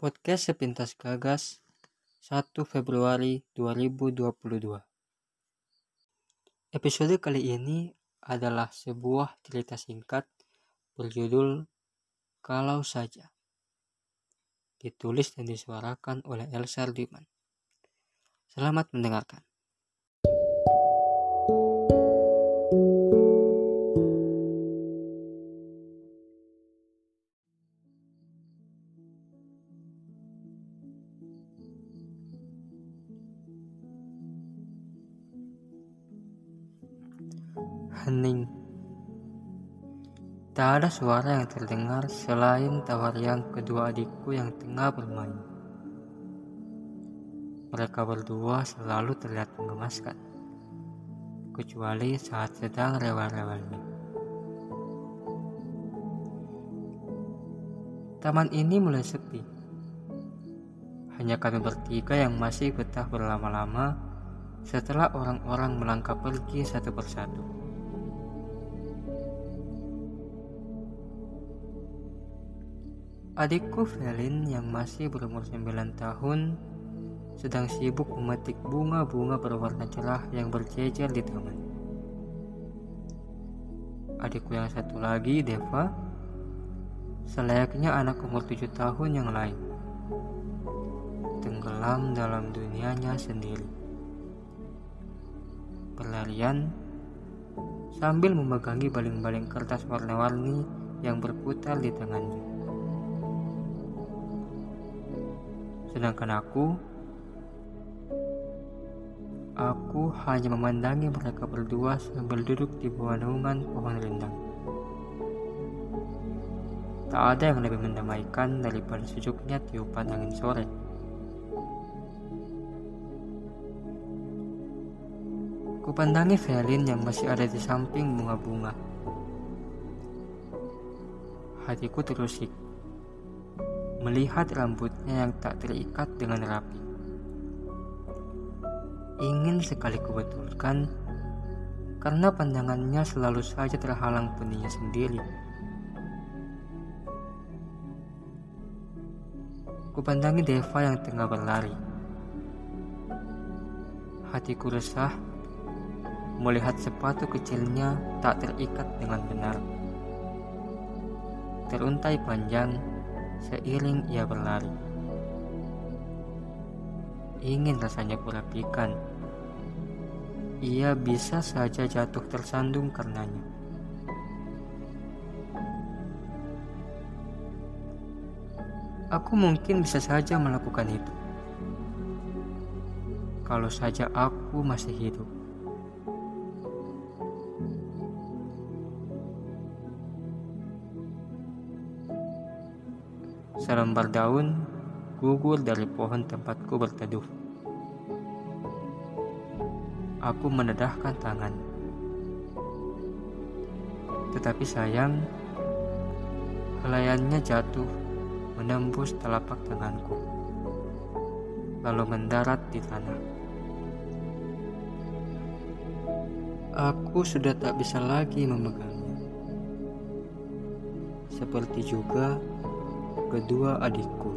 Podcast Sepintas Gagas 1 Februari 2022 Episode kali ini adalah sebuah cerita singkat berjudul Kalau Saja ditulis dan disuarakan oleh Elsa Diman. Selamat mendengarkan. Hening. Tak ada suara yang terdengar selain tawa riang kedua adikku yang tengah bermain. Mereka berdua selalu terlihat mengemaskan, kecuali saat sedang rewel-rewelnya. Taman ini mulai sepi. Hanya kami bertiga yang masih betah berlama-lama setelah orang-orang melangkah pergi satu persatu. Adikku Felin yang masih berumur 9 tahun sedang sibuk memetik bunga-bunga berwarna cerah yang berjejer di taman. Adikku yang satu lagi, Deva, selayaknya anak umur 7 tahun yang lain, tenggelam dalam dunianya sendiri. Berlarian sambil memegangi baling-baling kertas warna-warni yang berputar di tangannya. Sedangkan aku, aku hanya memandangi mereka berdua sambil duduk di bawah naungan pohon rindang. Tak ada yang lebih mendamaikan daripada sejuknya tiupan angin sore. Kupandangi Felin yang masih ada di samping bunga-bunga. Hatiku terusik melihat rambutnya yang tak terikat dengan rapi. Ingin sekali kubetulkan karena pandangannya selalu saja terhalang peninya sendiri. Kupandangi Deva yang tengah berlari. Hatiku resah melihat sepatu kecilnya tak terikat dengan benar. Teruntai panjang seiring ia berlari. Ingin rasanya kurapikan. Ia bisa saja jatuh tersandung karenanya. Aku mungkin bisa saja melakukan itu. Kalau saja aku masih hidup. Selembar daun gugur dari pohon tempatku berteduh. Aku menedahkan tangan. Tetapi sayang, helaiannya jatuh menembus telapak tanganku, lalu mendarat di tanah. Aku sudah tak bisa lagi memegangnya. Seperti juga kedua adikku.